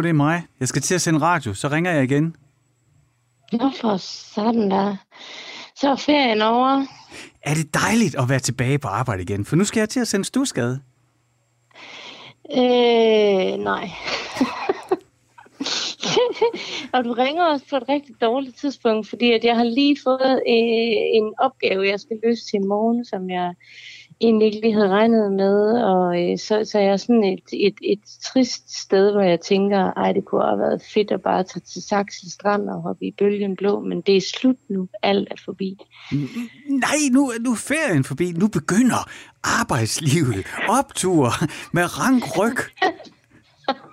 Hallo, det er mig. Jeg skal til at sende radio, så ringer jeg igen. Nå for sådan der. Så er ferien over. Er det dejligt at være tilbage på arbejde igen, for nu skal jeg til at sende stusgade. Øh, nej. og du ringer også på et rigtig dårligt tidspunkt, fordi at jeg har lige fået øh, en opgave, jeg skal løse til morgen, som jeg egentlig ikke lige havde regnet med, og øh, så, så er jeg sådan et, et, et trist sted, hvor jeg tænker, ej, det kunne have været fedt at bare tage til Saxel Strand og hoppe i bølgen blå, men det er slut nu. Alt er forbi. Nej, nu, nu er ferien forbi. Nu begynder arbejdslivet. Optur med rank ryg.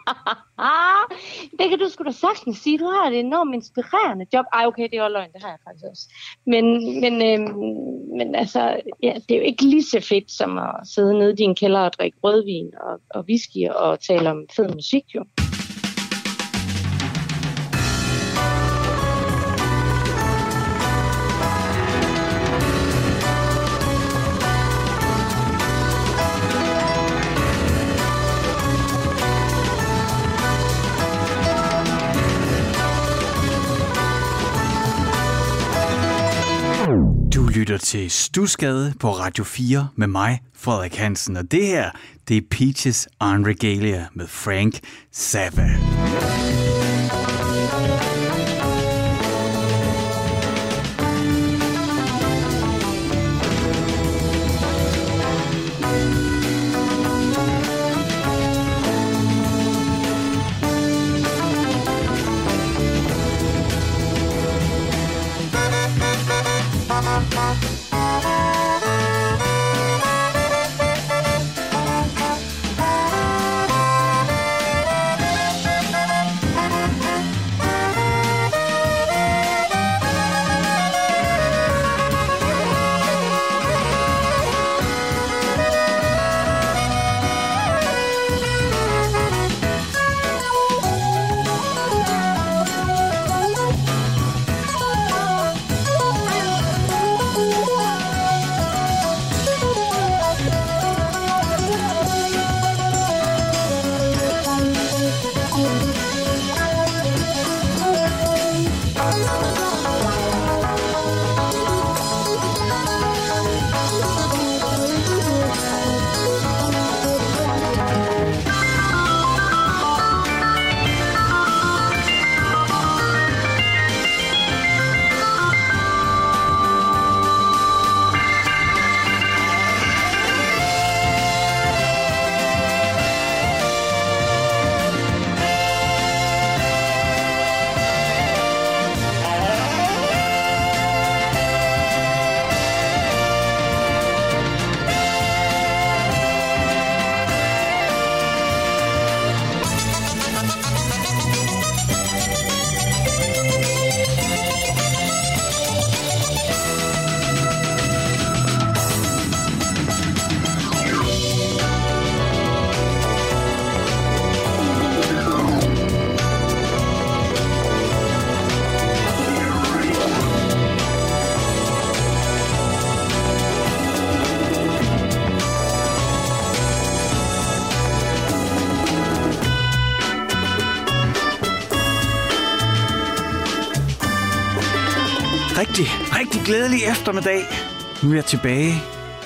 det kan du sgu da sagtens sige. Du har et enormt inspirerende job. Ej, okay, det er jo løgn. Det har jeg faktisk også. Men, men, øh, men altså, ja, det er jo ikke lige så fedt som at sidde nede i din kælder og drikke rødvin og, og whisky og tale om fed musik, jo. Lytter til Stusgade på Radio 4 med mig, Frederik Hansen. Og det her, det er Peaches on Regalia med Frank Zappa. Glædelig eftermiddag. Nu er jeg tilbage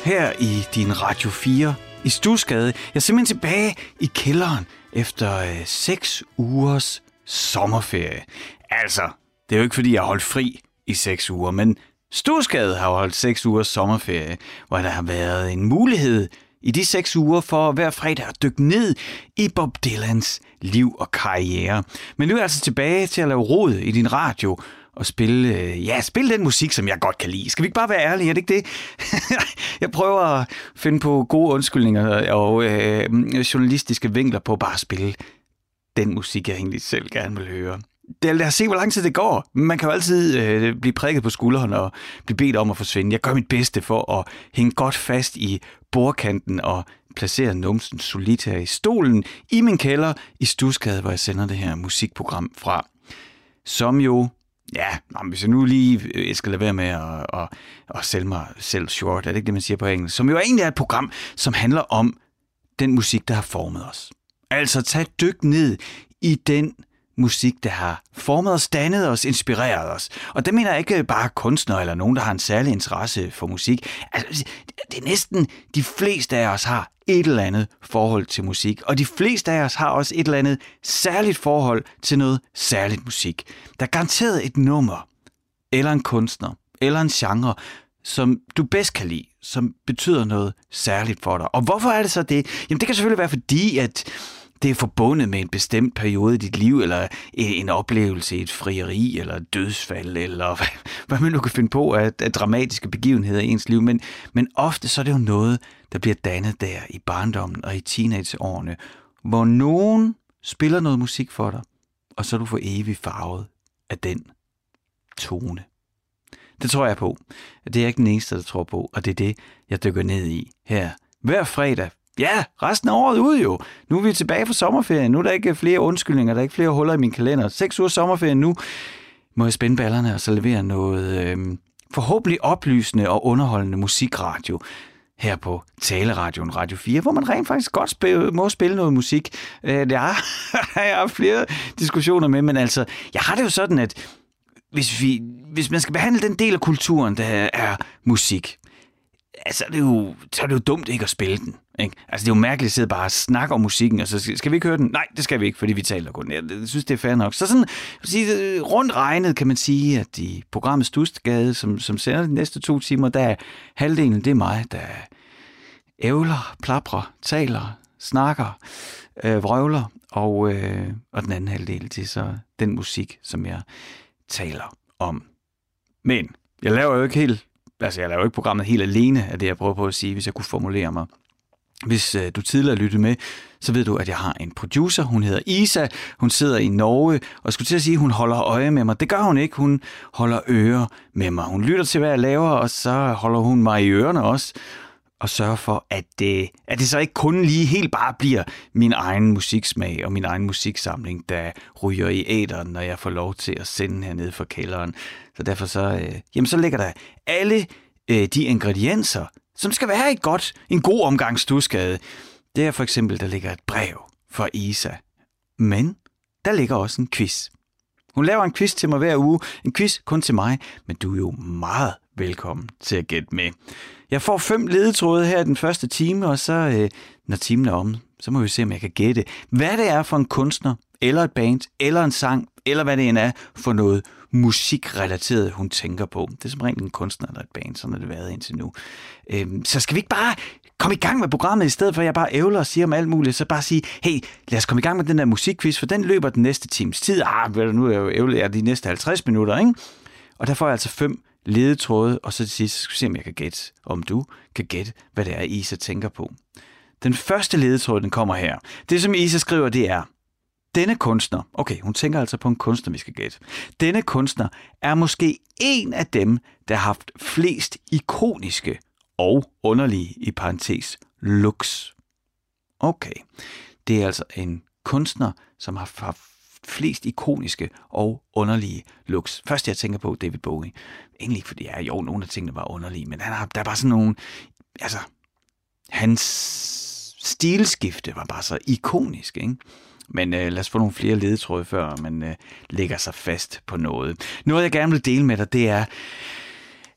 her i din Radio 4 i Stusgade. Jeg er simpelthen tilbage i kælderen efter øh, 6 ugers sommerferie. Altså, det er jo ikke fordi, jeg har holdt fri i 6 uger, men Stusgade har holdt 6 ugers sommerferie, hvor der har været en mulighed i de 6 uger for hver fredag at dykke ned i Bob Dylans liv og karriere. Men nu er jeg altså tilbage til at lave rod i din radio, og spille, øh, ja, spille den musik, som jeg godt kan lide. Skal vi ikke bare være ærlige, er det ikke det? jeg prøver at finde på gode undskyldninger og øh, journalistiske vinkler på bare at spille den musik, jeg egentlig selv gerne vil høre. Det, lad os se, hvor lang tid det går. Man kan jo altid øh, blive prikket på skulderen og blive bedt om at forsvinde. Jeg gør mit bedste for at hænge godt fast i bordkanten og placere numsen solidt her i stolen i min kælder i Stusgade, hvor jeg sender det her musikprogram fra. Som jo Ja, nå, hvis jeg nu lige øh, jeg skal lade være med at, at, at sælge mig selv short, er det ikke det, man siger på engelsk? Som jo egentlig er et program, som handler om den musik, der har formet os. Altså tag et dyk ned i den musik, der har formet os, dannet os, inspireret os. Og det mener jeg ikke bare kunstnere eller nogen, der har en særlig interesse for musik. Altså, det er næsten de fleste af os har et eller andet forhold til musik. Og de fleste af os har også et eller andet særligt forhold til noget særligt musik. Der er garanteret et nummer, eller en kunstner, eller en genre, som du bedst kan lide, som betyder noget særligt for dig. Og hvorfor er det så det? Jamen det kan selvfølgelig være fordi, at det er forbundet med en bestemt periode i dit liv, eller en oplevelse i et frieri, eller et dødsfald, eller hvad, hvad man nu kan finde på af, af dramatiske begivenheder i ens liv. Men, men ofte så er det jo noget, der bliver dannet der i barndommen og i teenageårene, hvor nogen spiller noget musik for dig, og så er du for evigt farvet af den tone. Det tror jeg på. Det er jeg ikke den eneste, der tror på, og det er det, jeg dykker ned i her hver fredag Ja, resten af året ud jo. Nu er vi tilbage fra sommerferien. Nu er der ikke flere undskyldninger, der er ikke flere huller i min kalender. Seks uger sommerferie nu. Må jeg spænde ballerne og så levere noget øh, forhåbentlig oplysende og underholdende musikradio her på Taleradion Radio 4, hvor man rent faktisk godt spille, må spille noget musik. Øh, det er, jeg har flere diskussioner med, men altså, jeg har det jo sådan, at hvis, vi, hvis man skal behandle den del af kulturen, der er musik, altså, det er jo, så er det jo dumt ikke at spille den. Ikke? Altså, det er jo mærkeligt at sidde bare og snakke om musikken, og så skal vi ikke høre den? Nej, det skal vi ikke, fordi vi taler kun. Jeg synes, det er fair nok. Så sådan, sige, øh, rundt regnet kan man sige, at i programmet Stustgade, som, som sender de næste to timer, der er halvdelen, det er mig, der ævler, plaprer, taler, snakker, øh, vrøvler, og, øh, og den anden halvdel, det er så den musik, som jeg taler om. Men jeg laver jo ikke helt altså jeg laver ikke programmet helt alene af det, jeg prøver på at sige, hvis jeg kunne formulere mig. Hvis øh, du tidligere lyttede med, så ved du, at jeg har en producer. Hun hedder Isa. Hun sidder i Norge, og skulle til at sige, at hun holder øje med mig. Det gør hun ikke. Hun holder øre med mig. Hun lytter til, hvad jeg laver, og så holder hun mig i ørerne også og sørge for, at det, at det så ikke kun lige helt bare bliver min egen musiksmag og min egen musiksamling, der ryger i æderen, når jeg får lov til at sende hernede fra kælderen. Så derfor så, øh, jamen så ligger der alle øh, de ingredienser, som skal være et godt, en god omgang stuskade. Det er for eksempel, der ligger et brev fra Isa. Men der ligger også en quiz. Hun laver en quiz til mig hver uge. En quiz kun til mig, men du er jo meget velkommen til at gætte med. Jeg får fem ledetråde her i den første time, og så, øh, når timen er om, så må vi se, om jeg kan gætte, hvad det er for en kunstner, eller et band, eller en sang, eller hvad det end er for noget musikrelateret, hun tænker på. Det er som rent en kunstner eller et band, sådan har det været indtil nu. Øhm, så skal vi ikke bare komme i gang med programmet, i stedet for at jeg bare ævler og siger om alt muligt, så bare sige, hey, lad os komme i gang med den der musikquiz, for den løber den næste times tid. Ah, nu er jeg jo ævlet de næste 50 minutter, ikke? Og der får jeg altså fem ledetråde, og så til sidst skal vi se, om jeg kan gætte, om du kan gætte, hvad det er, Isa tænker på. Den første ledetråd, den kommer her. Det, som Isa skriver, det er, denne kunstner, okay, hun tænker altså på en kunstner, vi skal gætte. Denne kunstner er måske en af dem, der har haft flest ikoniske og underlige, i parentes, looks. Okay, det er altså en kunstner, som har haft flest ikoniske og underlige looks. Først jeg tænker på David Bowie. Egentlig ikke fordi, ja, jo, nogle af tingene var underlige, men han har, der er bare sådan nogle, altså, hans stilskifte var bare så ikonisk, ikke? Men øh, lad os få nogle flere ledetråde, før man øh, lægger sig fast på noget. Noget, jeg gerne vil dele med dig, det er,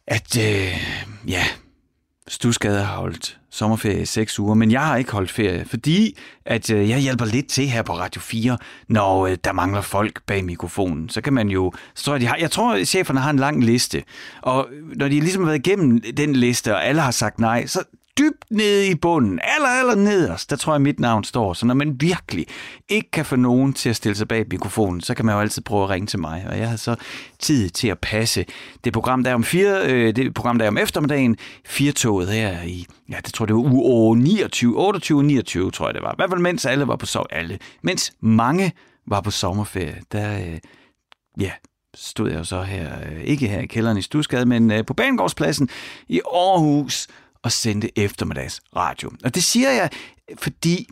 at øh, ja, Stusgade har holdt sommerferie i seks uger, men jeg har ikke holdt ferie, fordi at øh, jeg hjælper lidt til her på Radio 4, når øh, der mangler folk bag mikrofonen. Så kan man jo, så tror jeg, de har, jeg tror, at cheferne har en lang liste, og når de ligesom har været igennem den liste, og alle har sagt nej, så dybt nede i bunden, aller, aller nederst, der tror jeg, mit navn står. Så når man virkelig ikke kan få nogen til at stille sig bag mikrofonen, så kan man jo altid prøve at ringe til mig. Og jeg har så tid til at passe det program, der er om, fire, øh, det program, der er om eftermiddagen, firetoget her i, ja, det tror jeg, det var uge 29, 28, 29, tror jeg det var. I hvert fald mens alle var på sov, alle. Mens mange var på sommerferie, der, øh, ja, stod jeg jo så her, øh, ikke her i kælderen i Stusgade, men øh, på Banegårdspladsen i Aarhus, og sendte eftermiddags radio. Og det siger jeg, fordi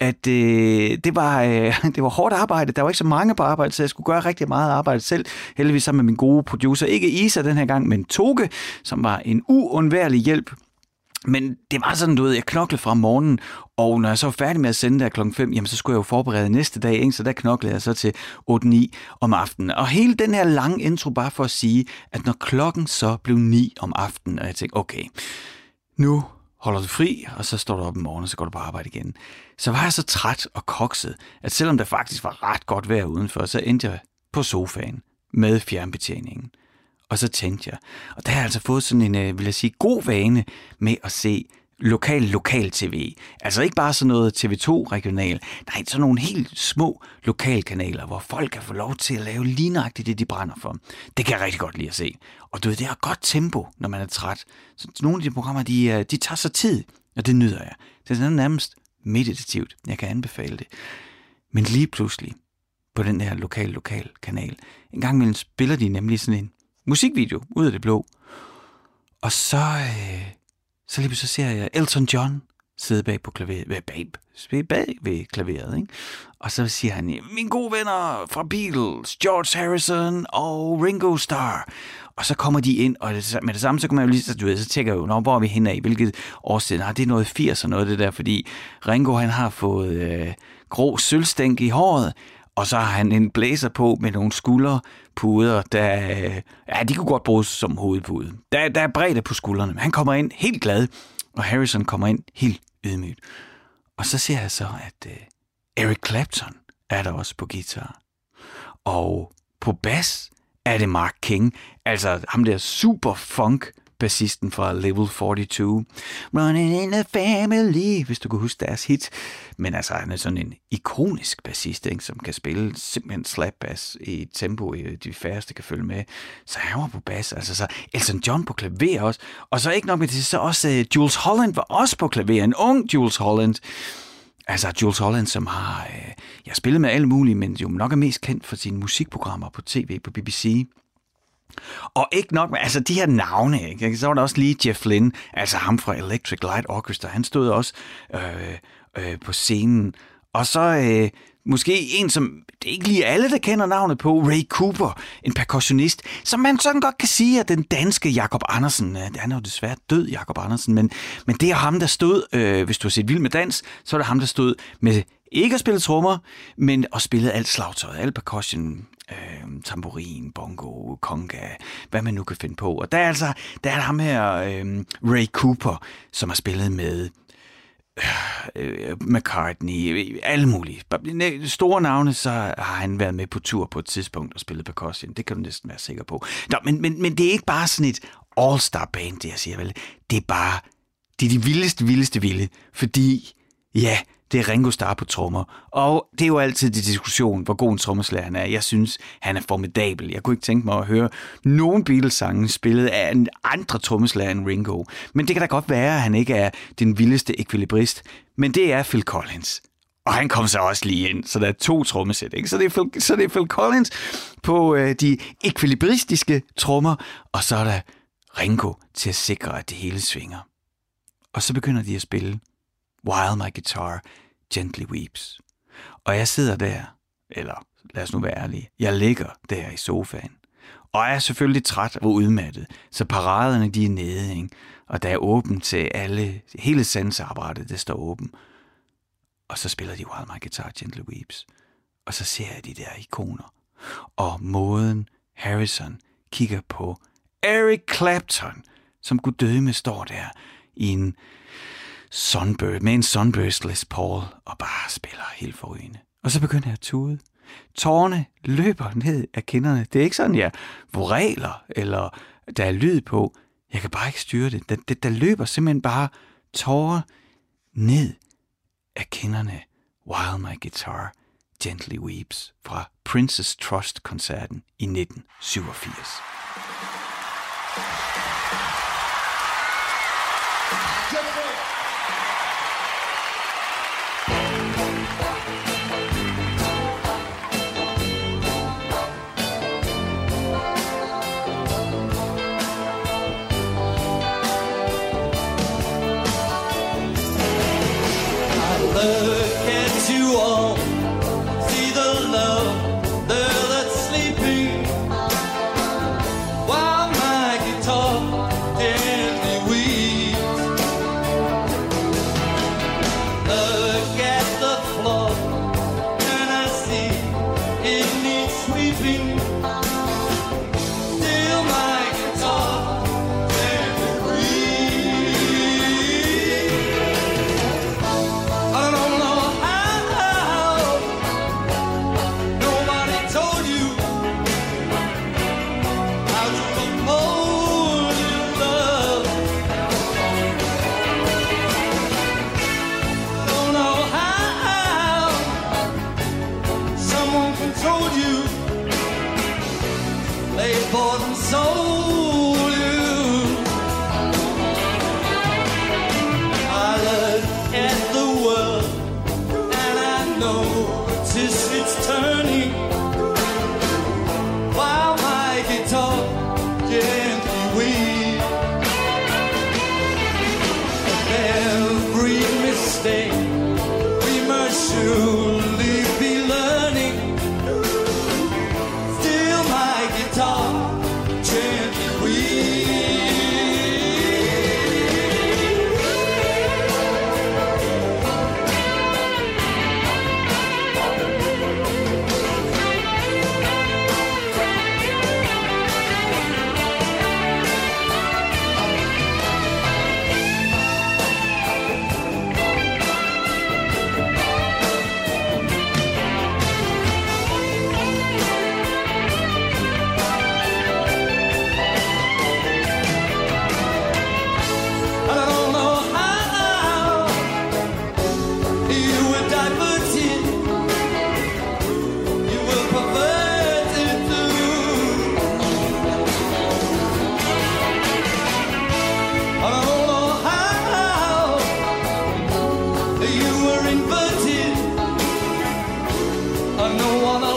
at øh, det, var, øh, det var hårdt arbejde. Der var ikke så mange på arbejde, så jeg skulle gøre rigtig meget arbejde selv. Heldigvis sammen med min gode producer. Ikke Isa den her gang, men Toge, som var en uundværlig hjælp Men det var sådan, du ved, jeg knoklede fra morgenen, og når jeg så var færdig med at sende der klokken 5, jamen så skulle jeg jo forberede næste dag, ikke? så der knoklede jeg så til 8-9 om aftenen. Og hele den her lange intro bare for at sige, at når klokken så blev 9 om aftenen, og jeg tænkte, okay, nu holder du fri, og så står du op i morgen, og så går du på arbejde igen. Så var jeg så træt og kokset, at selvom der faktisk var ret godt vejr udenfor, så endte jeg på sofaen med fjernbetjeningen. Og så tændte jeg, og der har jeg altså fået sådan en, øh, vil jeg sige, god vane med at se lokal, lokal tv. Altså ikke bare sådan noget TV2 regional, nej, sådan nogle helt små lokalkanaler, hvor folk kan få lov til at lave lige nøjagtigt det, de brænder for. Det kan jeg rigtig godt lide at se. Og du ved, det har godt tempo, når man er træt. Så nogle af de programmer, de, øh, de tager sig tid, og det nyder jeg. Det er sådan nærmest meditativt. Jeg kan anbefale det. Men lige pludselig, på den her lokal, lokal kanal, en gang imellem spiller de nemlig sådan en musikvideo ud af det blå. Og så, øh, så lige så ser jeg Elton John sidde bag på klaveret, øh, bag, bag, bag ved klaveret, ikke? Og så siger han, mine gode venner fra Beatles, George Harrison og Ringo Starr. Og så kommer de ind, og med det samme, så kommer jeg jo lige, så, du ved, så tjekker jeg jo, hvor er vi henne af, hvilket årsted, har det er noget 80 og noget det der, fordi Ringo, han har fået øh, grå sølvstænk i håret, og så har han en blæser på med nogle skulderpuder, der, øh, ja, de kunne godt bruges som hovedpude. Der, der er bredde på skuldrene, men han kommer ind helt glad, og Harrison kommer ind helt ydmygt. Og så ser jeg så, at øh, Eric Clapton er der også på guitar. Og på bas er det Mark King, altså ham der super funk bassisten fra Level 42. Running in a family, hvis du kan huske deres hit. Men altså, han er sådan en ikonisk bassist, ikke, som kan spille simpelthen slap bass i et tempo, øh, de færreste kan følge med. Så han var på bass, altså så Elton John på klaver også. Og så ikke nok med det, så også uh, Jules Holland var også på klaver, en ung Jules Holland. Altså Jules Holland, som har øh, jeg spillet med alle mulige, men jo nok er mest kendt for sine musikprogrammer på tv på BBC. Og ikke nok med, altså de her navne, ikke? Altså, så var der også lige Jeff Lynne, altså ham fra Electric Light Orchestra, han stod også øh, øh, på scenen. Og så øh, måske en, som det er ikke lige alle, der kender navnet på, Ray Cooper, en percussionist, som man sådan godt kan sige, at den danske Jakob Andersen, øh, han er jo desværre død, Jakob Andersen, men, men det er ham, der stod, øh, hvis du har set Vild med Dans, så er det ham, der stod med ikke at spille trommer, men at spille alt slagtøjet, alt percussion, øh, tamburin, bongo, conga, hvad man nu kan finde på. Og der er altså der er ham her, øh, Ray Cooper, som har spillet med øh, øh McCartney, øh, alle mulige. Store navne, så har han været med på tur på et tidspunkt og spillet percussion. Det kan du næsten være sikker på. Nå, men, men, men det er ikke bare sådan et all-star band, det jeg siger vel. Det er bare, det er de vildeste, vildeste vilde, fordi, ja, det er Ringo Starr på trommer. Og det er jo altid de diskussion, hvor god en trommeslager han er. Jeg synes, han er formidabel. Jeg kunne ikke tænke mig at høre nogen Beatles-sange spillet af en andre trommeslager end Ringo. Men det kan da godt være, at han ikke er den vildeste ekvilibrist. Men det er Phil Collins. Og han kom så også lige ind, så der er to trommesæt. Ikke? Så, det er Phil, så det er Phil Collins på øh, de ekvilibristiske trommer, og så er der Ringo til at sikre, at det hele svinger. Og så begynder de at spille While my guitar gently weeps. Og jeg sidder der, eller lad os nu være ærlige, jeg ligger der i sofaen. Og er selvfølgelig træt og udmattet, så paraderne de er nede, ikke? og der er åbent til alle, hele sensorapparatet, det står åben. Og så spiller de While My Guitar Gently Weeps. Og så ser jeg de der ikoner. Og måden Harrison kigger på Eric Clapton, som med står der i en Sunbird, med en sunburstless Paul, og bare spiller helt forrygende. Og så begynder jeg at tude. Tårne løber ned af kinderne. Det er ikke sådan, jeg voreler, eller der er lyd på. Jeg kan bare ikke styre det. Der, der, der løber simpelthen bare tårer ned af kinderne, while my guitar gently weeps fra Princess Trust-koncerten i 1987. Eric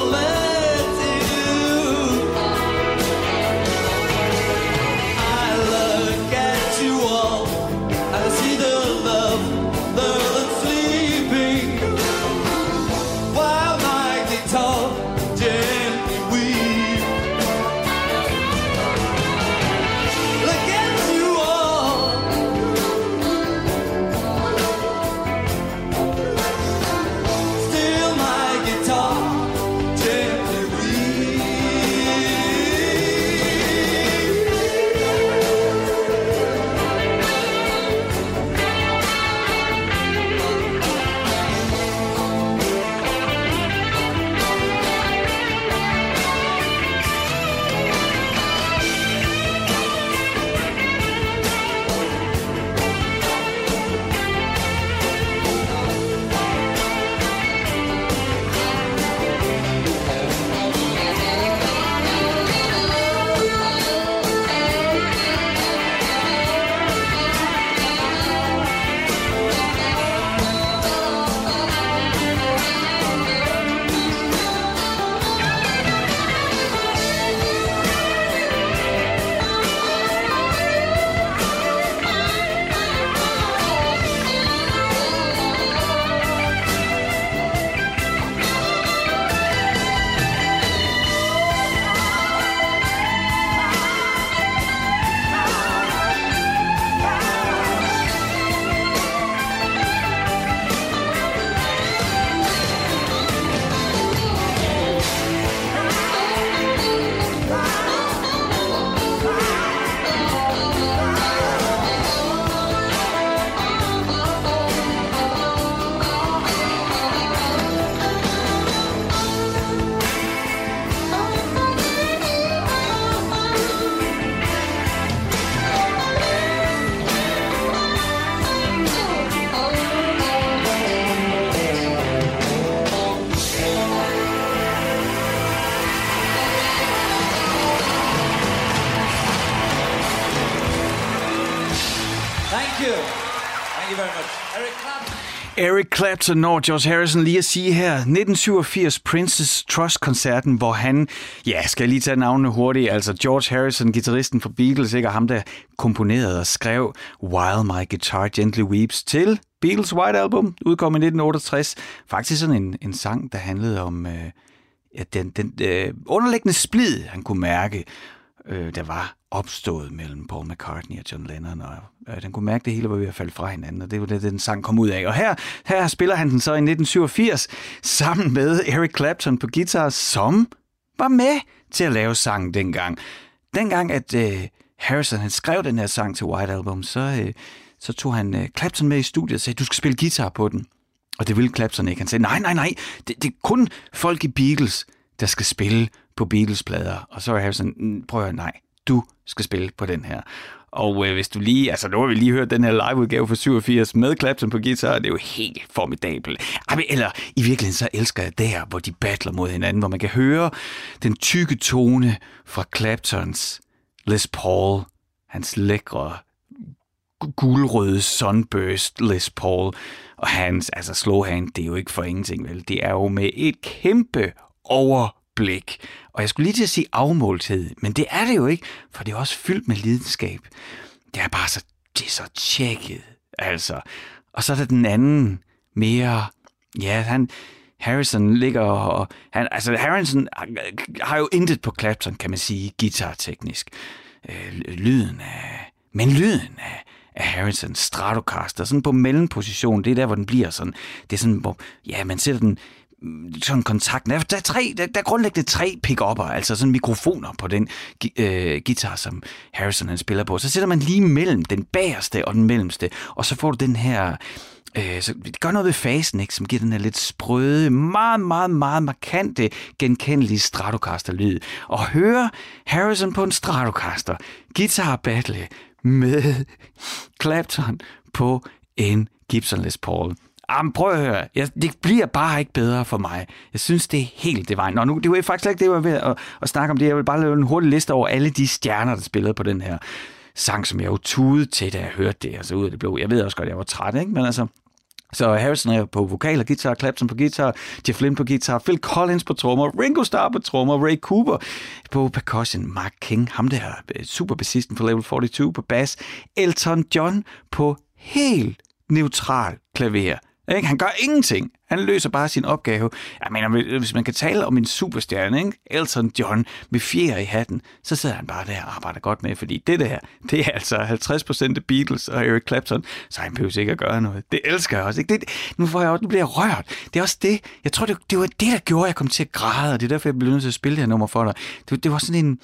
Clapton når George Harrison lige at sige her. 1987 Prince's Trust-koncerten, hvor han, ja, skal jeg lige tage navnene hurtigt, altså George Harrison, gitarristen for Beatles, ikke, og ham der komponerede og skrev While My Guitar Gently Weeps til Beatles White Album, udkom i 1968. Faktisk sådan en, en sang, der handlede om øh, ja, den, den øh, underliggende splid, han kunne mærke, øh, der var opstået mellem Paul McCartney og John Lennon, og øh, den kunne mærke, at det hele var ved at falde fra hinanden, og det var det, den sang kom ud af. Og her, her spiller han den så i 1987 sammen med Eric Clapton på guitar, som var med til at lave sangen dengang. Dengang, at øh, Harrison han skrev den her sang til White Album, så, øh, så tog han øh, Clapton med i studiet og sagde, du skal spille guitar på den. Og det ville Clapton ikke. Han sagde, nej, nej, nej, det, det er kun folk i Beatles, der skal spille på Beatles-plader. Og så var Harrison, mm, prøv at nej, du skal spille på den her. Og øh, hvis du lige, altså nu har vi lige hørt den her liveudgave fra 87 med Clapton på guitar, det er jo helt formidabelt. Eller i virkeligheden så elsker jeg der, hvor de battler mod hinanden, hvor man kan høre den tykke tone fra Claptons Les Paul, hans lækre gulrøde sunburst Les Paul, og hans, altså slowhand, det er jo ikke for ingenting, vel? Det er jo med et kæmpe overblik. Og jeg skulle lige til at sige afmålthed, men det er det jo ikke, for det er også fyldt med lidenskab. Det er bare så, det er så tjekket, altså. Og så er der den anden, mere, ja, han, Harrison ligger og... Han, altså, Harrison har jo intet på Clapton, kan man sige, guitarteknisk. Øh, lyden af... Men lyden af, af Harrison Stratocaster, sådan på mellemposition, det er der, hvor den bliver sådan, det er sådan, hvor, ja, man sætter den sådan kontakt. Der, der, er tre, der, der er grundlæggende tre pick-upper, altså sådan mikrofoner på den øh, guitar, som Harrison han spiller på. Så sætter man lige mellem den bagerste og den mellemste, og så får du den her Øh, så det gør noget ved fasen, ikke, som giver den her lidt sprøde, meget, meget, meget markante, genkendelige Stratocaster-lyd. Og høre Harrison på en Stratocaster, guitar battle med Clapton på en Gibson Les Paul. Jamen, prøv at høre. Jeg, det bliver bare ikke bedre for mig. Jeg synes, det er helt det vejen. Nå, nu, det var faktisk ikke det, jeg var ved at, at snakke om det. Jeg vil bare lave en hurtig liste over alle de stjerner, der spillede på den her sang, som jeg jo tudede til, da jeg hørte det, altså ud af det blå. Jeg ved også godt, at jeg var træt, ikke? Men altså, så Harrison er på vokal og guitar, Clapton på guitar, Jeff Lynne på guitar, Phil Collins på trommer, Ringo Starr på trommer, Ray Cooper på percussion, Mark King, ham der super superbassisten for Level 42 på bass, Elton John på helt neutral klaver. Ikke? Han gør ingenting. Han løser bare sin opgave. Jeg mener, hvis man kan tale om en superstjerne, ikke? Elton John med fjer i hatten, så sidder han bare der og arbejder godt med, fordi det der, det er altså 50% af Beatles og Eric Clapton, så han behøver ikke at gøre noget. Det elsker jeg også. Ikke? Det, nu, får jeg, nu bliver jeg rørt. Det er også det, jeg tror, det, det var det, der gjorde, at jeg kom til at græde, og det er derfor, jeg blev nødt til at spille det her nummer for dig. Det, det var sådan en...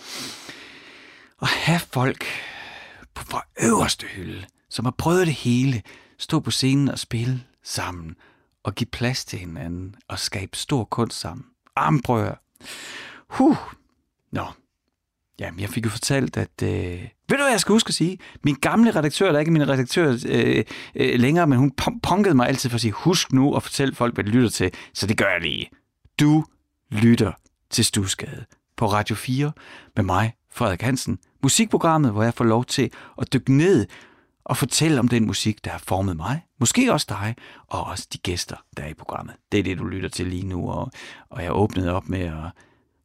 At have folk på øverste hylde, som har prøvet det hele, stå på scenen og spille sammen og give plads til hinanden og skabe stor kunst sammen. Armbrør. Huh. Nå. Jamen, jeg fik jo fortalt, at... Øh... Ved du, hvad jeg skal huske at sige? Min gamle redaktør, der er ikke min redaktør øh, øh, længere, men hun punkede mig altid for at sige, husk nu at fortælle folk, hvad de lytter til. Så det gør jeg lige. Du lytter til Stusgade på Radio 4 med mig, Frederik Hansen. Musikprogrammet, hvor jeg får lov til at dykke ned og fortælle om den musik, der har formet mig, måske også dig, og også de gæster, der er i programmet. Det er det, du lytter til lige nu, og, og jeg åbnede op med at...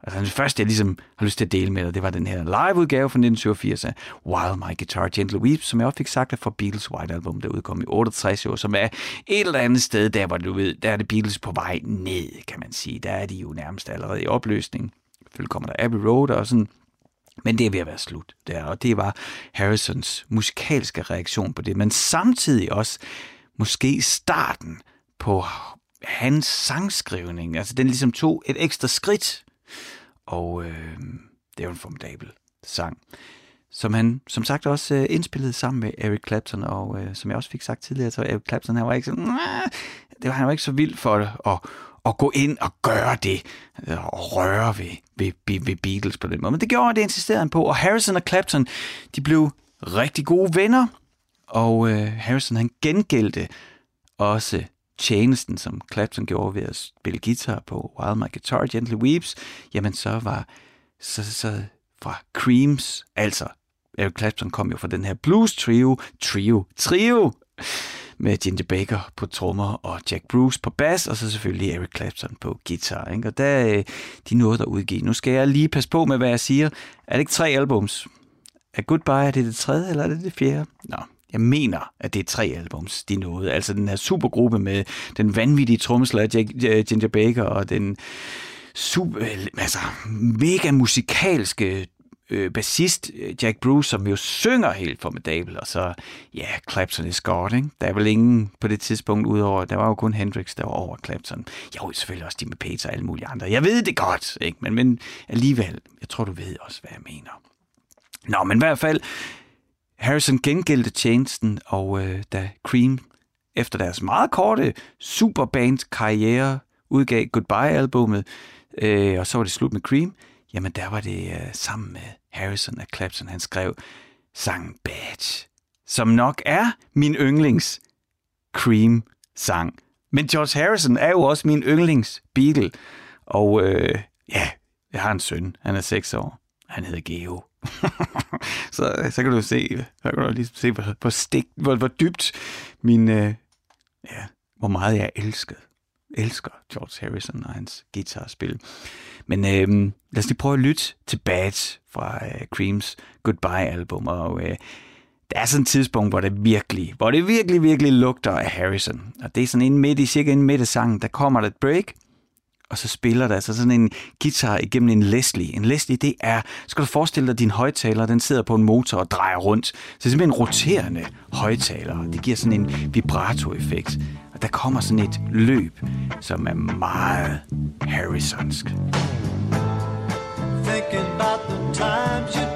Altså, det første, jeg ligesom har lyst til at dele med dig, det var den her live-udgave fra 1987 af While My Guitar Gently Weeps, som jeg også fik sagt er fra Beatles White Album, der udkom i 68 år, som er et eller andet sted, der hvor du ved, der er det Beatles på vej ned, kan man sige. Der er de jo nærmest allerede i opløsning. Selvfølgelig kommer der Abbey Road og sådan men det er ved at være slut der, og det var Harrisons musikalske reaktion på det, men samtidig også måske starten på hans sangskrivning. Altså den ligesom tog et ekstra skridt, og øh, det er jo en formidabel sang, som han som sagt også øh, indspillede sammen med Eric Clapton, og øh, som jeg også fik sagt tidligere, så Eric Clapton han var ikke så, det var han var ikke så vild for det, og at gå ind og gøre det, øh, og røre ved, ved, ved, ved Beatles på den måde. Men det gjorde det insisterede han på, og Harrison og Clapton, de blev rigtig gode venner, og øh, Harrison han gengældte også tjenesten, som Clapton gjorde ved at spille guitar på While My Guitar Gently Weeps, jamen så var så, så fra Creams, altså Eric Clapton kom jo fra den her blues trio, trio, trio, med Ginger Baker på trommer og Jack Bruce på bas, og så selvfølgelig Eric Clapton på guitar. Ikke? Og der er de noget, der udgive. Nu skal jeg lige passe på med, hvad jeg siger. Er det ikke tre albums? Er Goodbye, er det det tredje, eller er det det fjerde? Nå, jeg mener, at det er tre albums, de nåede. Altså den her supergruppe med den vanvittige trommeslager Ginger Baker og den super, altså, mega musikalske øh, bassist øh, Jack Bruce, som jo synger helt formidabel, og så, ja, Clapton er godt, ikke? Der er vel ingen på det tidspunkt udover, der var jo kun Hendrix, der var over Clapton. Jo, selvfølgelig også Jimmy Page og alle mulige andre. Jeg ved det godt, ikke? Men, men alligevel, jeg tror, du ved også, hvad jeg mener. Nå, men i hvert fald, Harrison gengældte tjenesten, og øh, da Cream efter deres meget korte superband-karriere udgav Goodbye-albummet, øh, og så var det slut med Cream, jamen der var det øh, sammen med Harrison og Clapton, han skrev sangen Badge, som nok er min yndlings Cream-sang. Men George Harrison er jo også min yndlings Beatle. Og øh, ja, jeg har en søn. Han er 6 år. Han hedder Geo. så, så kan du se, så kan du lige se, hvor, hvor, stik, hvor, hvor dybt min, øh, ja, hvor meget jeg elsker, elsker George Harrison og hans guitarspil. Men øh, lad os lige prøve at lytte til Bad fra øh, Creams Goodbye-album, og øh, der er sådan et tidspunkt, hvor det virkelig, hvor det virkelig, virkelig lugter af Harrison. Og det er sådan en midt i, cirka en midt af sangen, der kommer der et break, og så spiller der altså sådan en guitar igennem en Leslie. En Leslie, det er, skal du forestille dig, din højtaler, den sidder på en motor og drejer rundt. Så det er simpelthen en roterende højtaler. Det giver sådan en vibrato-effekt. Og der kommer sådan et løb, som er meget Harrisonsk. Thinking about the times you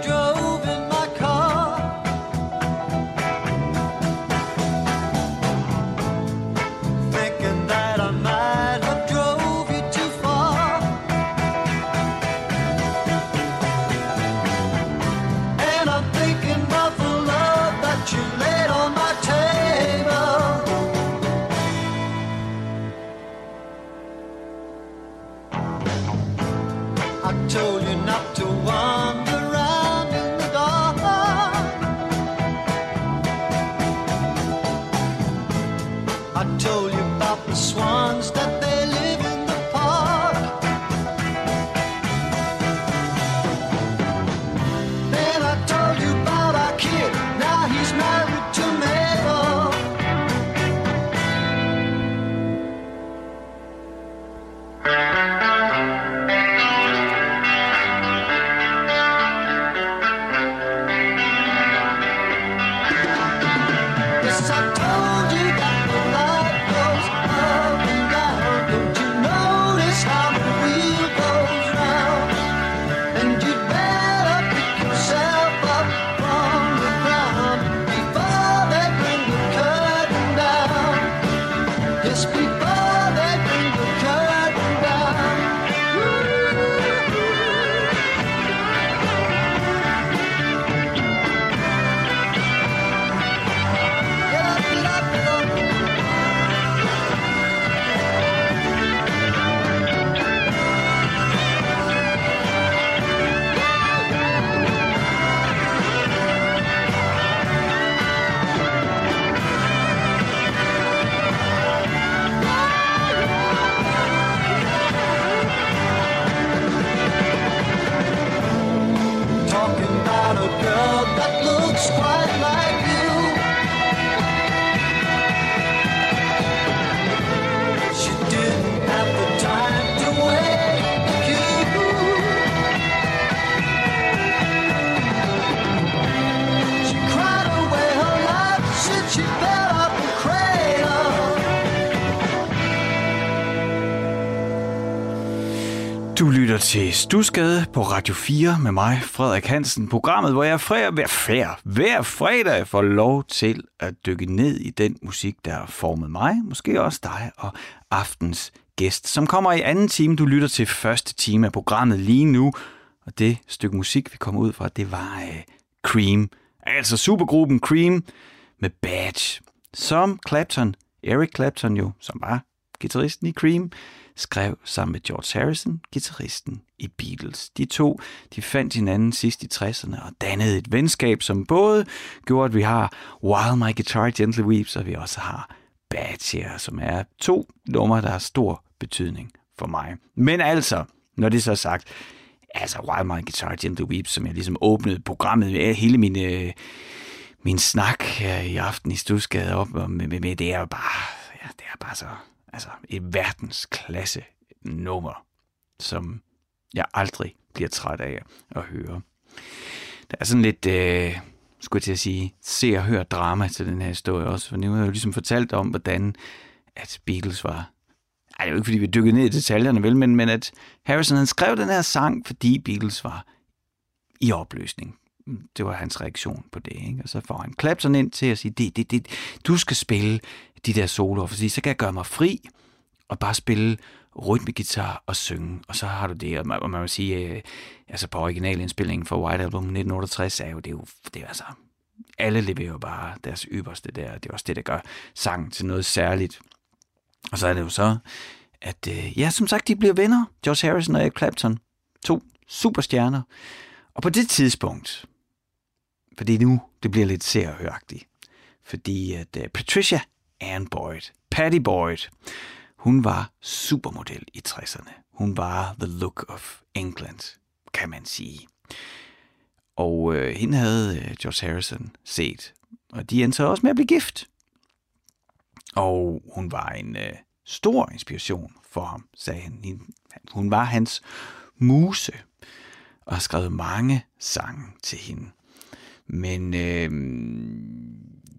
til Stusgade på Radio 4 med mig, Frederik Hansen. Programmet, hvor jeg fredag, hver, fredag, hver fredag får lov til at dykke ned i den musik, der har formet mig, måske også dig og aftens gæst, som kommer i anden time. Du lytter til første time af programmet lige nu. Og det stykke musik, vi kommer ud fra, det var uh, Cream. Altså supergruppen Cream med Badge, som Clapton, Eric Clapton jo, som var guitaristen i Cream, skrev sammen med George Harrison, gitarristen i Beatles. De to de fandt hinanden sidst i 60'erne og dannede et venskab, som både gjorde, at vi har While My Guitar Gently Weeps, og vi også har Bad Year, som er to numre, der har stor betydning for mig. Men altså, når det så er sagt, altså While My Guitar Gently Weeps, som jeg ligesom åbnede programmet med, hele min, øh, min snak her i aften i Stusgade op med, med, med, det er jo bare, ja, det er bare så altså et verdensklasse nummer, som jeg aldrig bliver træt af at høre. Der er sådan lidt, øh, skulle jeg til at sige, se og høre drama til den her historie også, for nu har jeg jo ligesom fortalt om, hvordan at Beatles var ej, det er jo ikke, fordi vi dykkede ned i detaljerne, vel, men, men at Harrison han skrev den her sang, fordi Beatles var i opløsning. Det var hans reaktion på det, ikke? Og så får han Clapton ind til at sige, det, det, det, du skal spille de der soloer, fordi så kan jeg gøre mig fri, og bare spille rytmegitar og synge, og så har du det, og man, og man vil sige, øh, altså på originalindspillingen for White Album 1968, er jo det er jo, det er altså, alle leverer jo bare deres ypperste der, det er også det, der gør sang til noget særligt. Og så er det jo så, at øh, ja, som sagt, de bliver venner, George Harrison og Eric Clapton, to superstjerner, og på det tidspunkt, fordi nu det bliver lidt serhøragtigt, fordi at øh, Patricia Ann Boyd, Patty Boyd, hun var supermodel i 60'erne. Hun var the look of England, kan man sige. Og øh, hende havde øh, George Harrison set, og de endte så også med at blive gift. Og hun var en øh, stor inspiration for ham, sagde han. Hun var hans muse, og har skrevet mange sange til hende. Men øh,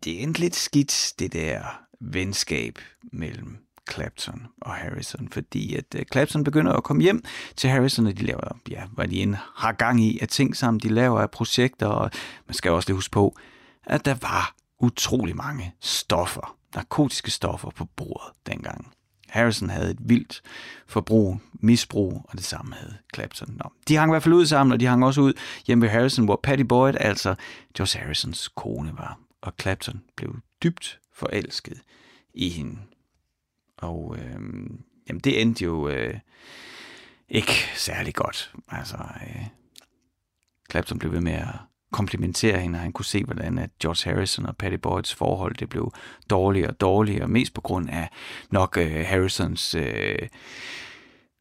det endte lidt skidt, det der venskab mellem Clapton og Harrison, fordi at øh, Clapton begynder at komme hjem til Harrison, og de laver, ja, hvad de end har gang i af ting sammen, de laver af projekter, og man skal også lige huske på, at der var utrolig mange stoffer, narkotiske stoffer på bordet dengang. Harrison havde et vildt forbrug, misbrug, og det samme havde Clapton. Nå. De hang i hvert fald ud sammen, og de hang også ud hjemme ved Harrison, hvor Patty Boyd, altså George Harrisons kone, var. Og Clapton blev dybt forelsket i hende. Og øh, jamen, det endte jo øh, ikke særlig godt. Altså, øh, Clapton blev ved med at komplimentere hende, og han kunne se, hvordan at George Harrison og Patty Boyds forhold det blev dårligere og dårligere, mest på grund af nok øh, Harrisons øh,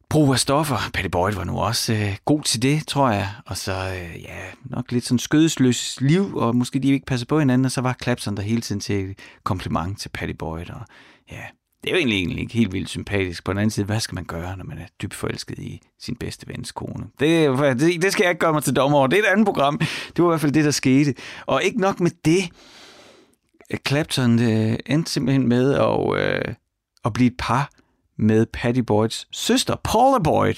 brug af stoffer. Patty Boyd var nu også øh, god til det, tror jeg, og så øh, ja, nok lidt sådan skødesløs liv, og måske de ikke passer på hinanden, og så var Clapton der hele tiden til kompliment til Patty Boyd, og ja, det er jo egentlig, egentlig ikke helt vildt sympatisk. På den anden side, hvad skal man gøre, når man er dybt forelsket i sin bedste vens kone? Det, det, det skal jeg ikke gøre mig til dommer over. Det er et andet program. Det var i hvert fald det, der skete. Og ikke nok med det. Clapton øh, endte simpelthen med at, øh, at blive et par med Patty Boyds søster, Paula Boyd.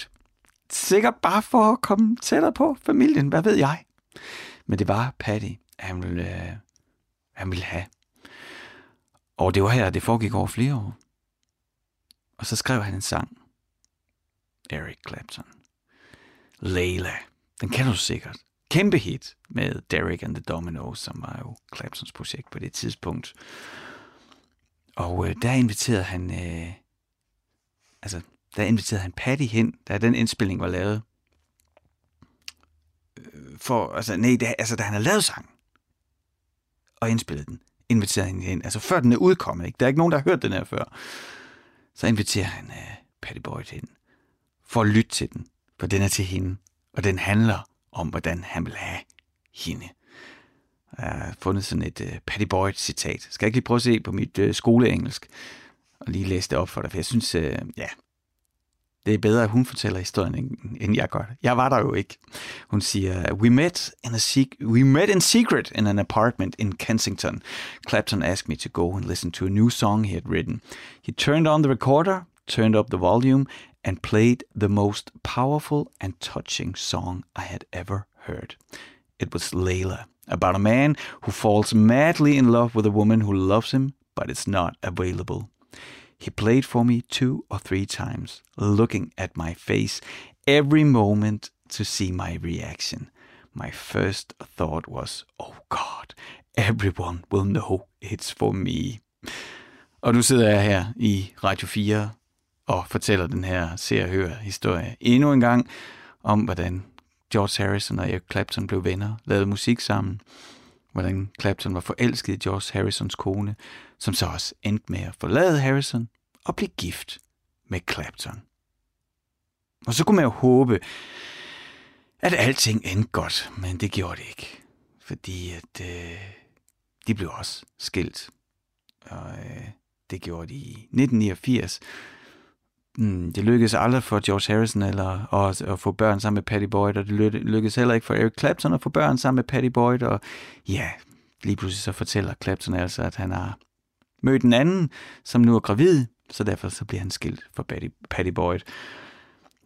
Sikkert bare for at komme tættere på familien, hvad ved jeg. Men det var Patty, han ville, øh, han ville have. Og det var her, det foregik over flere år. Og så skrev han en sang. Eric Clapton. Layla. Den kender du sikkert. Kæmpe hit med Derek and the Dominoes, som var jo Claptons projekt på det tidspunkt. Og øh, der inviterede han, øh, altså, der inviterede han Patty hen, da den indspilning var lavet. Øh, for, altså, nej, da, altså, da han havde lavet sangen og indspillet den, inviterede han hen. Altså, før den er udkommet, ikke? Der er ikke nogen, der har hørt den her før så inviterer han uh, Patty Boyd ind for at lytte til den, for den er til hende, og den handler om, hvordan han vil have hende. Jeg har fundet sådan et uh, Patty Boyd-citat. Skal jeg ikke lige prøve at se på mit uh, skoleengelsk og lige læse det op for dig, for jeg synes, øh, ja, det er bedre, at hun fortæller historien, end jeg gør. Jeg var der jo ikke. Hun siger, we met, in a sec- we met in secret in an apartment in Kensington. Clapton asked me to go and listen to a new song he had written. He turned on the recorder, turned up the volume, and played the most powerful and touching song I had ever heard. It was Layla, about a man who falls madly in love with a woman who loves him, but is not available. He played for me two or three times, looking at my face every moment to see my reaction. My first thought was, oh God, everyone will know it's for me. Og nu sidder jeg her i Radio 4 og fortæller den her se og høre historie endnu en gang om, hvordan George Harrison og Eric Clapton blev venner, lavede musik sammen, hvordan Clapton var forelsket i George Harrisons kone, som så også endte med at forlade Harrison og blive gift med Clapton. Og så kunne man jo håbe, at alting endte godt, men det gjorde det ikke. Fordi at øh, de blev også skilt. Og øh, det gjorde de i 1989. Mm, det lykkedes aldrig for George Harrison eller at, at få børn sammen med Patty Boyd, og det lykkedes heller ikke for Eric Clapton at få børn sammen med Patty Boyd. Og ja, lige pludselig så fortæller Clapton altså, at han har mødt en anden, som nu er gravid, så derfor så bliver han skilt fra Patty, Patty Boyd.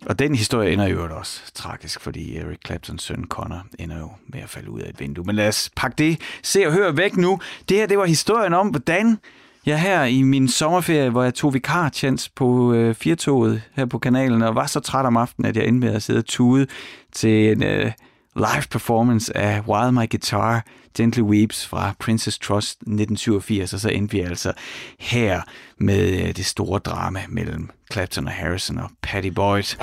Og den historie ender jo også tragisk, fordi Eric Claptons søn Connor ender jo med at falde ud af et vindue. Men lad os pakke det, se og høre væk nu. Det her, det var historien om, hvordan Ja, her i min sommerferie, hvor jeg tog vikartjens på øh, Firtoget her på kanalen, og var så træt om aftenen, at jeg endte med at sidde og tude til en øh, live performance af Wild My Guitar, Gently Weeps fra Princess Trust 1987, og så endte vi altså her med øh, det store drama mellem Clapton og Harrison og Patty Boyd.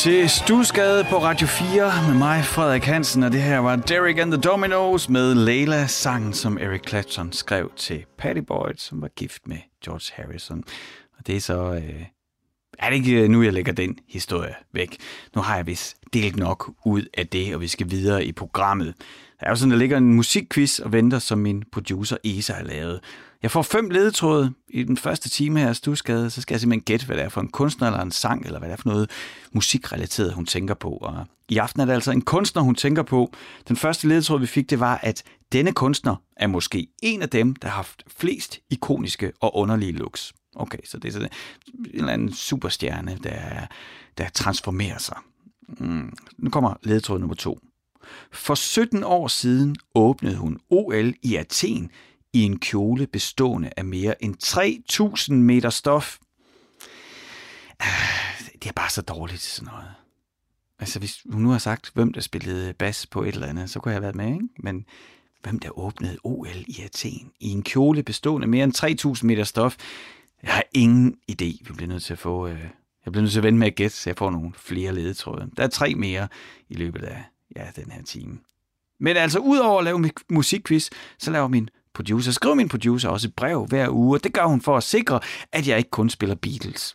Til Stusgade på Radio 4 med mig, Frederik Hansen, og det her var Derek and the Dominoes med Layla, sangen som Eric Clapton skrev til Patty Boyd, som var gift med George Harrison. Og det er så... Øh, er det ikke øh, nu, jeg lægger den historie væk? Nu har jeg vist delt nok ud af det, og vi skal videre i programmet. Der er jo sådan, der ligger en musikquiz og venter, som min producer Isa har lavet. Jeg får fem ledetråde i den første time her af Stusgade, så skal jeg simpelthen gætte, hvad det er for en kunstner eller en sang, eller hvad det er for noget musikrelateret, hun tænker på. Og i aften er det altså en kunstner, hun tænker på. Den første ledetråd, vi fik, det var, at denne kunstner er måske en af dem, der har haft flest ikoniske og underlige looks. Okay, så det er sådan en eller anden superstjerne, der, der transformerer sig. Mm. Nu kommer ledetråd nummer to. For 17 år siden åbnede hun OL i Athen i en kjole bestående af mere end 3.000 meter stof. Det er bare så dårligt sådan noget. Altså, hvis hun nu har sagt, hvem der spillede bas på et eller andet, så kunne jeg have været med, ikke? Men hvem der åbnede OL i Athen i en kjole bestående af mere end 3.000 meter stof, jeg har ingen idé. Vi bliver nødt til at få... Øh, jeg bliver nødt til at vende med at gætte, så jeg får nogle flere ledetråde. Der er tre mere i løbet af ja, den her time. Men altså, udover at lave musikquiz, så laver min producer, skriver min producer også et brev hver uge, og det gør hun for at sikre, at jeg ikke kun spiller Beatles.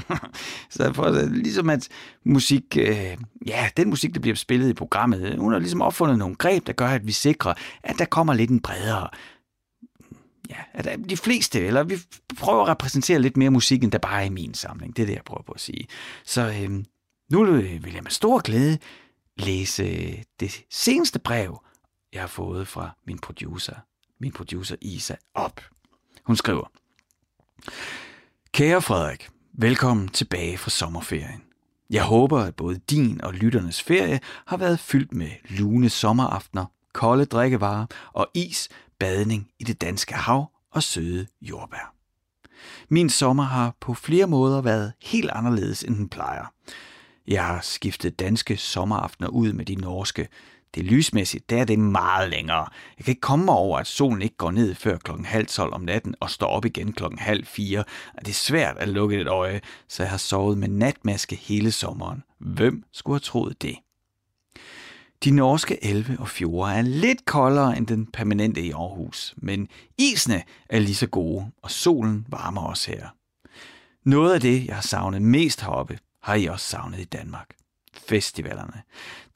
så for, øh, ligesom at musik, øh, ja, den musik, der bliver spillet i programmet, øh, hun har ligesom opfundet nogle greb, der gør, at vi sikrer, at der kommer lidt en bredere ja, at øh, de fleste, eller vi prøver at repræsentere lidt mere musik, end der bare er i min samling. Det er det, jeg prøver på at sige. Så øh, nu vil jeg med stor glæde læse det seneste brev, jeg har fået fra min producer, min producer Isa, op. Hun skriver, Kære Frederik, velkommen tilbage fra sommerferien. Jeg håber, at både din og lytternes ferie har været fyldt med lune sommeraftener, kolde drikkevarer og is, badning i det danske hav og søde jordbær. Min sommer har på flere måder været helt anderledes, end den plejer. Jeg har skiftet danske sommeraftener ud med de norske. Det er lysmæssigt, der er det meget længere. Jeg kan ikke komme mig over, at solen ikke går ned før klokken halv tolv om natten og står op igen klokken halv fire. Det er svært at lukke et øje, så jeg har sovet med natmaske hele sommeren. Hvem skulle have troet det? De norske elve og fjorde er lidt koldere end den permanente i Aarhus, men isene er lige så gode, og solen varmer os her. Noget af det, jeg har savnet mest heroppe, har I også savnet i Danmark. Festivalerne.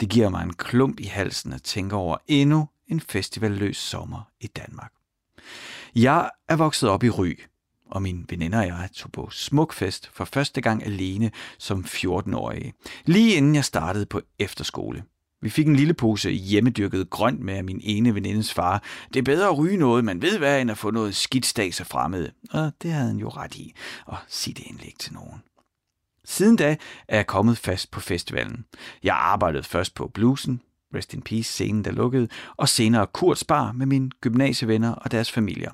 Det giver mig en klump i halsen at tænke over endnu en festivalløs sommer i Danmark. Jeg er vokset op i Ry, og min veninder og jeg tog på Smukfest for første gang alene som 14-årige, lige inden jeg startede på efterskole. Vi fik en lille pose hjemmedyrket grønt med af min ene venindes far. Det er bedre at ryge noget, man ved hvad, end at få noget skidtstags af fremmede. Og det havde han jo ret i. Og sig det endelig ikke til nogen. Siden da er jeg kommet fast på festivalen. Jeg arbejdede først på Bluesen, Rest in Peace, scenen der lukkede, og senere Kurts Bar med mine gymnasievenner og deres familier.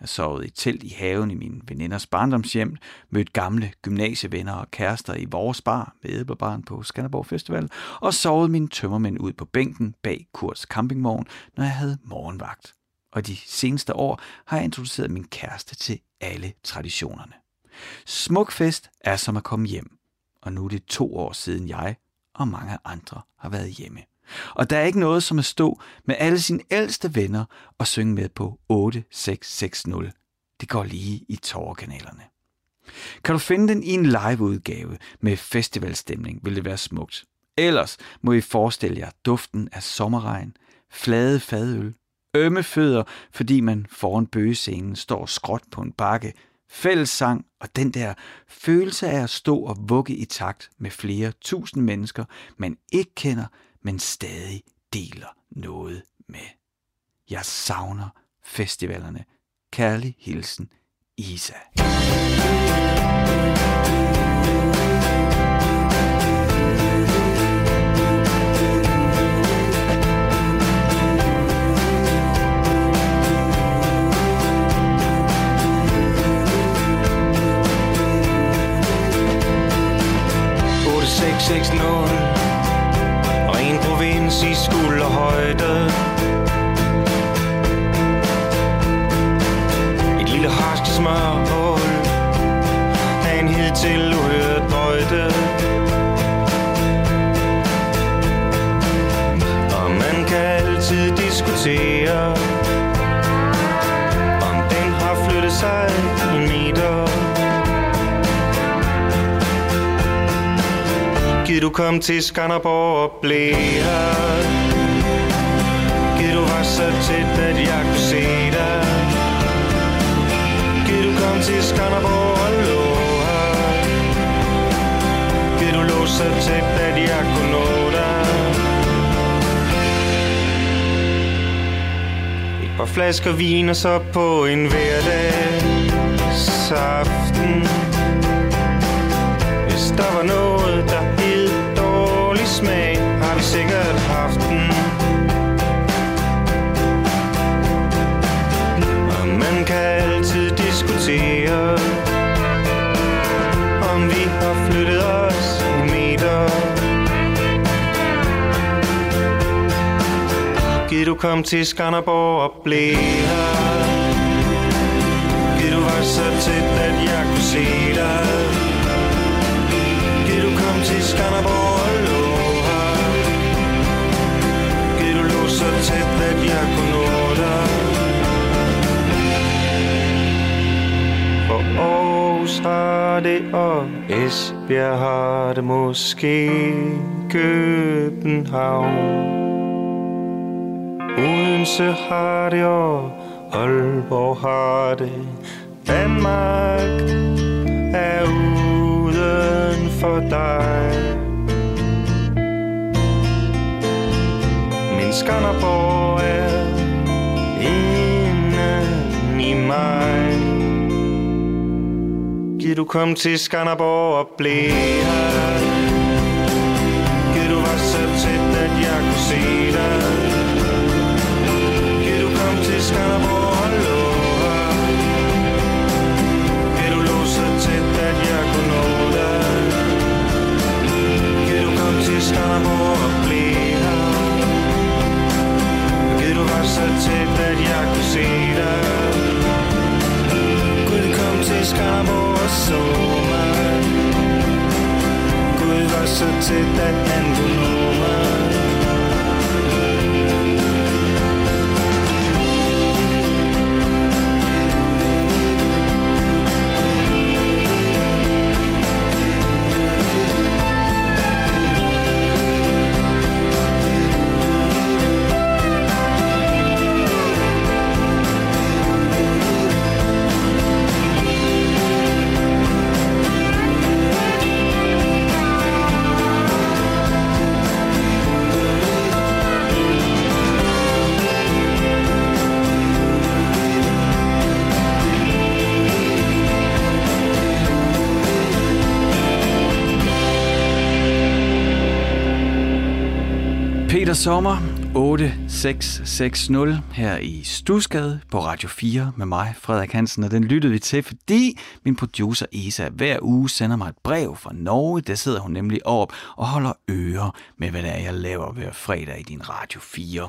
Jeg sovede i telt i haven i min veninders barndomshjem, mødte gamle gymnasievenner og kærester i vores bar med Edelbarn på Skanderborg Festival, og sovede mine tømmermænd ud på bænken bag Kurts campingvogn, når jeg havde morgenvagt. Og de seneste år har jeg introduceret min kæreste til alle traditionerne. Smuk fest er som at komme hjem, og nu er det to år siden jeg og mange andre har været hjemme. Og der er ikke noget som at stå med alle sine ældste venner og synge med på 8660. Det går lige i tårerkanalerne. Kan du finde den i en liveudgave med festivalstemning, vil det være smukt. Ellers må I forestille jer duften af sommerregn, flade fadøl, ømme fødder, fordi man foran bøgescenen står skråt på en bakke, fællessang og den der følelse af at stå og vugge i takt med flere tusind mennesker, man ikke kender, men stadig deler noget med. Jeg savner festivalerne. Kærlig hilsen, Isa. Seks, seks, provins i skulderhøjde. Et lille harsk smørhul. Af en hidtil uhørt bøjde. Og man kan altid diskutere Gid du kom til Skanderborg og blev her Gid du var så tæt, at jeg kunne se dig. Gid du kom til Skanderborg og lå her Gid du lå så tæt, at jeg kunne nå dig. Et par flasker vin og så på en hverdagsaften Giv du kom til Skanderborg og blev her. Giv du var så tæt, at jeg kunne se dig. Giv du kom til Skanderborg og lå så tæt, at jeg kunne nå dig. For Aarhus har det og Esbjerg har det måske København. Odense har det, og Aalborg har det. Danmark er uden for dig. Min Skanderborg er inden i mig. Giv du kom til Skanderborg og blev her. Gud kom til skam og så mig Gud var så tæt, at han kunne nå mig. Sommer, 8660 her i Stusgade på Radio 4 med mig, Frederik Hansen, og den lyttede vi til, fordi min producer Isa hver uge sender mig et brev fra Norge. Der sidder hun nemlig op og holder øre med, hvad det er, jeg laver hver fredag i din Radio 4.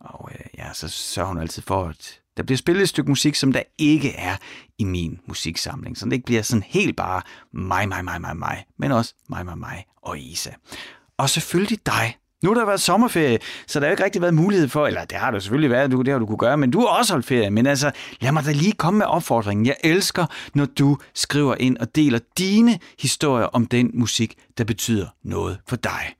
Og øh, ja, så sørger hun altid for, at der bliver spillet et stykke musik, som der ikke er i min musiksamling. Så det ikke bliver sådan helt bare mig, mig, mig, mig, mig, men også mig, mig, mig og Isa. Og selvfølgelig dig, nu har der været sommerferie, så der har ikke rigtig været mulighed for, eller det har du selvfølgelig været, det har du kunne gøre, men du har også holdt ferie. Men altså, lad mig da lige komme med opfordringen. Jeg elsker, når du skriver ind og deler dine historier om den musik, der betyder noget for dig.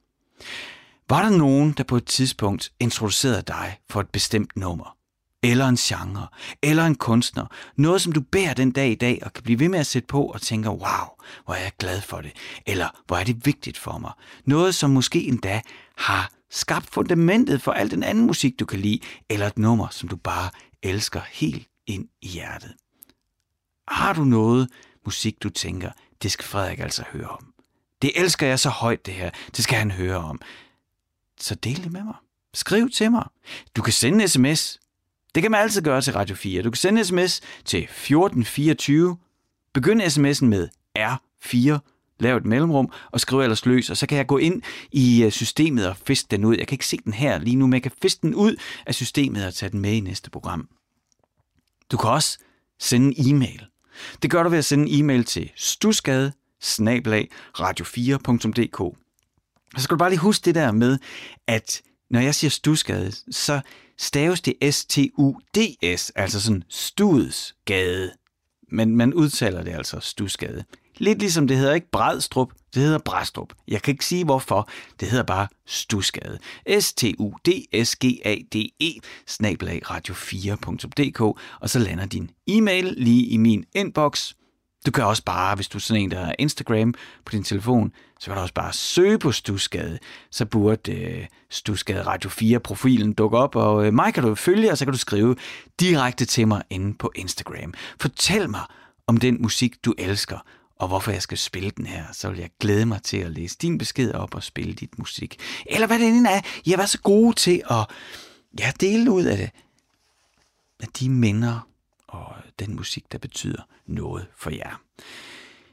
Var der nogen, der på et tidspunkt introducerede dig for et bestemt nummer? Eller en genre? Eller en kunstner? Noget, som du bærer den dag i dag og kan blive ved med at sætte på og tænker, wow, hvor er jeg glad for det. Eller hvor er det vigtigt for mig. Noget, som måske endda har skabt fundamentet for al den anden musik, du kan lide. Eller et nummer, som du bare elsker helt ind i hjertet. Har du noget musik, du tænker, det skal Frederik altså høre om. Det elsker jeg så højt, det her. Det skal han høre om. Så del det med mig. Skriv til mig. Du kan sende en sms. Det kan man altid gøre til Radio 4. Du kan sende en sms til 1424. Begynd sms'en med R4. Lav et mellemrum og skrive ellers løs, og så kan jeg gå ind i øh, systemet og fiske den ud. Jeg kan ikke se den her lige nu, men jeg kan fiske den ud af systemet og tage den med i næste program. Du kan også sende en e-mail. Det gør du ved at sende en e-mail til stusgade radio4.dk. Og så skal du bare lige huske det der med, at når jeg siger stusgade, så staves det S-T-U-D-S, altså sådan studsgade. Men man udtaler det altså stusgade. Lidt ligesom det hedder ikke Bredstrup, det hedder Brastrup. Jeg kan ikke sige hvorfor, det hedder bare Stusgade. S-T-U-D-S-G-A-D-E, snablag radio4.dk, og så lander din e-mail lige i min inbox. Du kan også bare, hvis du er sådan en, der har Instagram på din telefon, så kan du også bare søge på Stusgade. Så burde øh, Stusgade Radio 4-profilen dukke op, og øh, mig kan du følge, og så kan du skrive direkte til mig inde på Instagram. Fortæl mig om den musik, du elsker, og hvorfor jeg skal spille den her, så vil jeg glæde mig til at læse din besked op og spille dit musik. Eller hvad det end er, jeg var så gode til at ja, dele ud af det. Af de minder og den musik, der betyder noget for jer.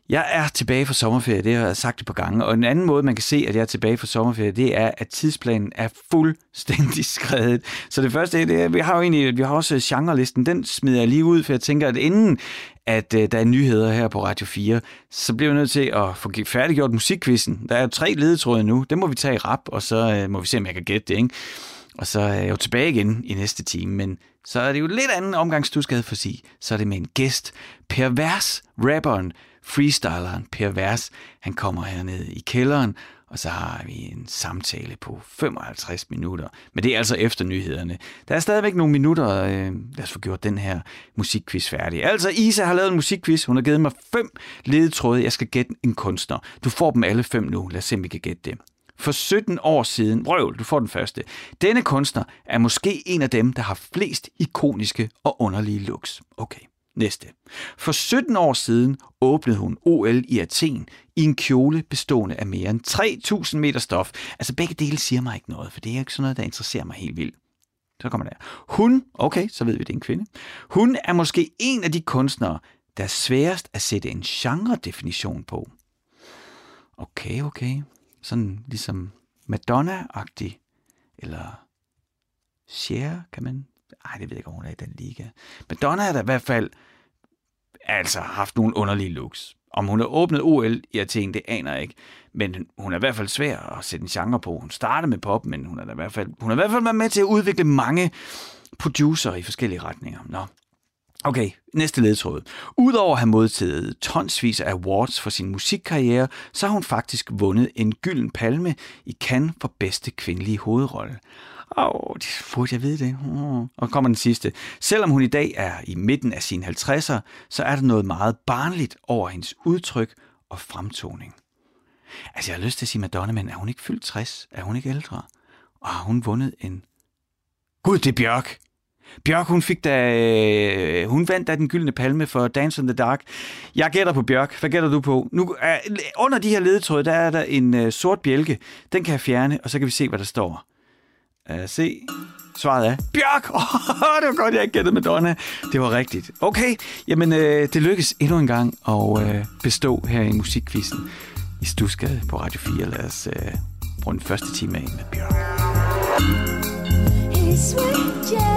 Jeg er tilbage fra sommerferie, det har jeg sagt et par gange, og en anden måde, man kan se, at jeg er tilbage fra sommerferie, det er, at tidsplanen er fuldstændig skrevet. Så det første, det er, vi har jo egentlig, vi har også genrelisten, den smider jeg lige ud, for jeg tænker, at inden at øh, der er nyheder her på Radio 4, så bliver vi nødt til at få færdiggjort musikkvisten. Der er jo tre ledetråde nu, dem må vi tage i rap, og så øh, må vi se, om jeg kan gætte det, ikke? Og så er jeg jo tilbage igen i næste time, men så er det jo lidt anden omgangsduskade for sig. Så er det med en gæst, Per Vers, rapperen freestyleren Per Vers, han kommer herned i kælderen, og så har vi en samtale på 55 minutter. Men det er altså efter nyhederne. Der er stadigvæk nogle minutter. Øh, lad os få gjort den her musikquiz færdig. Altså, Isa har lavet en musikquiz. Hun har givet mig fem ledetråde. Jeg skal gætte en kunstner. Du får dem alle fem nu. Lad os se, om vi kan gætte det. For 17 år siden, røv, du får den første. Denne kunstner er måske en af dem, der har flest ikoniske og underlige looks. Okay. Næste. For 17 år siden åbnede hun OL i Athen i en kjole bestående af mere end 3.000 meter stof. Altså begge dele siger mig ikke noget, for det er ikke sådan noget, der interesserer mig helt vildt. Så kommer der. Hun, okay, så ved vi, det er en kvinde. Hun er måske en af de kunstnere, der er sværest at sætte en genre-definition på. Okay, okay. Sådan ligesom Madonna-agtig. Eller Cher, kan man ej, det ved jeg ikke, om hun er i den liga. Madonna har da i hvert fald altså haft nogle underlige looks. Om hun har åbnet OL i Athen, det aner jeg ikke. Men hun er i hvert fald svær at sætte en genre på. Hun startede med pop, men hun er, i hvert fald, hun har i hvert fald været med til at udvikle mange producer i forskellige retninger. Nå. Okay, næste ledtråd. Udover at have modtaget tonsvis af awards for sin musikkarriere, så har hun faktisk vundet en gylden palme i Cannes for bedste kvindelige hovedrolle. Åh, oh, det burde jeg vide det. Oh. Og kommer den sidste. Selvom hun i dag er i midten af sine 50'er, så er der noget meget barnligt over hendes udtryk og fremtoning. Altså, jeg har lyst til at sige Madonna, men er hun ikke fyldt 60? Er hun ikke ældre? Og har hun vundet en... Gud, det er Bjørk! Bjørk, hun fik da... Øh, hun vandt da den gyldne palme for Dance in the Dark. Jeg gætter på Bjørk. Hvad gætter du på? Nu, uh, under de her ledetråde, der er der en uh, sort bjælke. Den kan jeg fjerne, og så kan vi se, hvad der står. Uh, se. Svaret er Bjørk! Oh, det var godt, jeg ikke gættede Madonna. Det var rigtigt. Okay, jamen øh, det lykkes endnu en gang at øh, bestå her i musikquizzen i Stusgade på Radio 4. Lad os øh, bruge den første time af med Bjørk. Hey, sweet, yeah.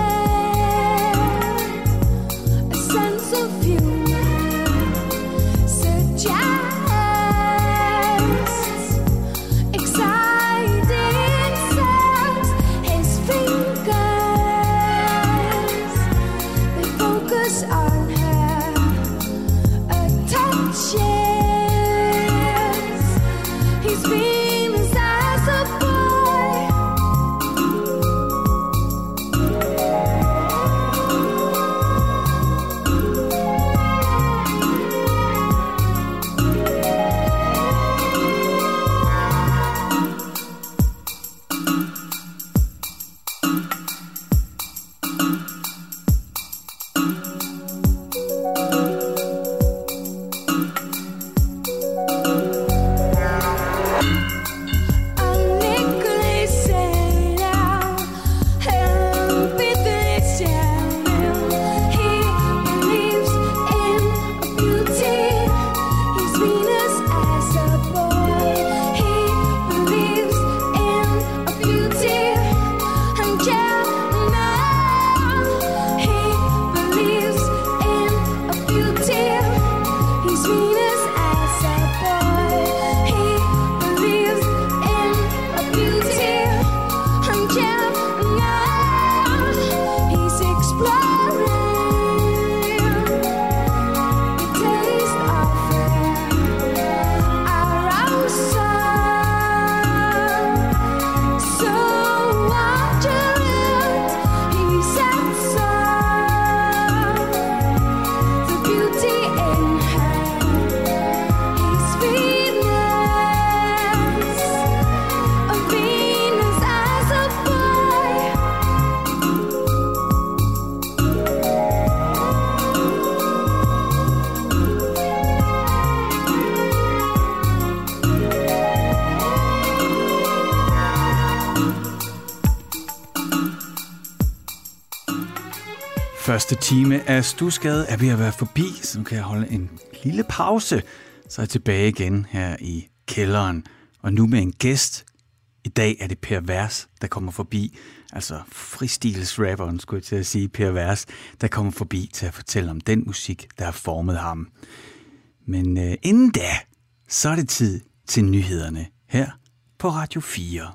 Første time af Stusgade er ved at være forbi, så nu kan jeg holde en lille pause. Så er jeg tilbage igen her i kælderen, og nu med en gæst. I dag er det Per Vers, der kommer forbi, altså freestylesrapperen, skulle jeg til at sige, Per Vers, der kommer forbi til at fortælle om den musik, der har formet ham. Men øh, inden da, så er det tid til nyhederne her på Radio 4.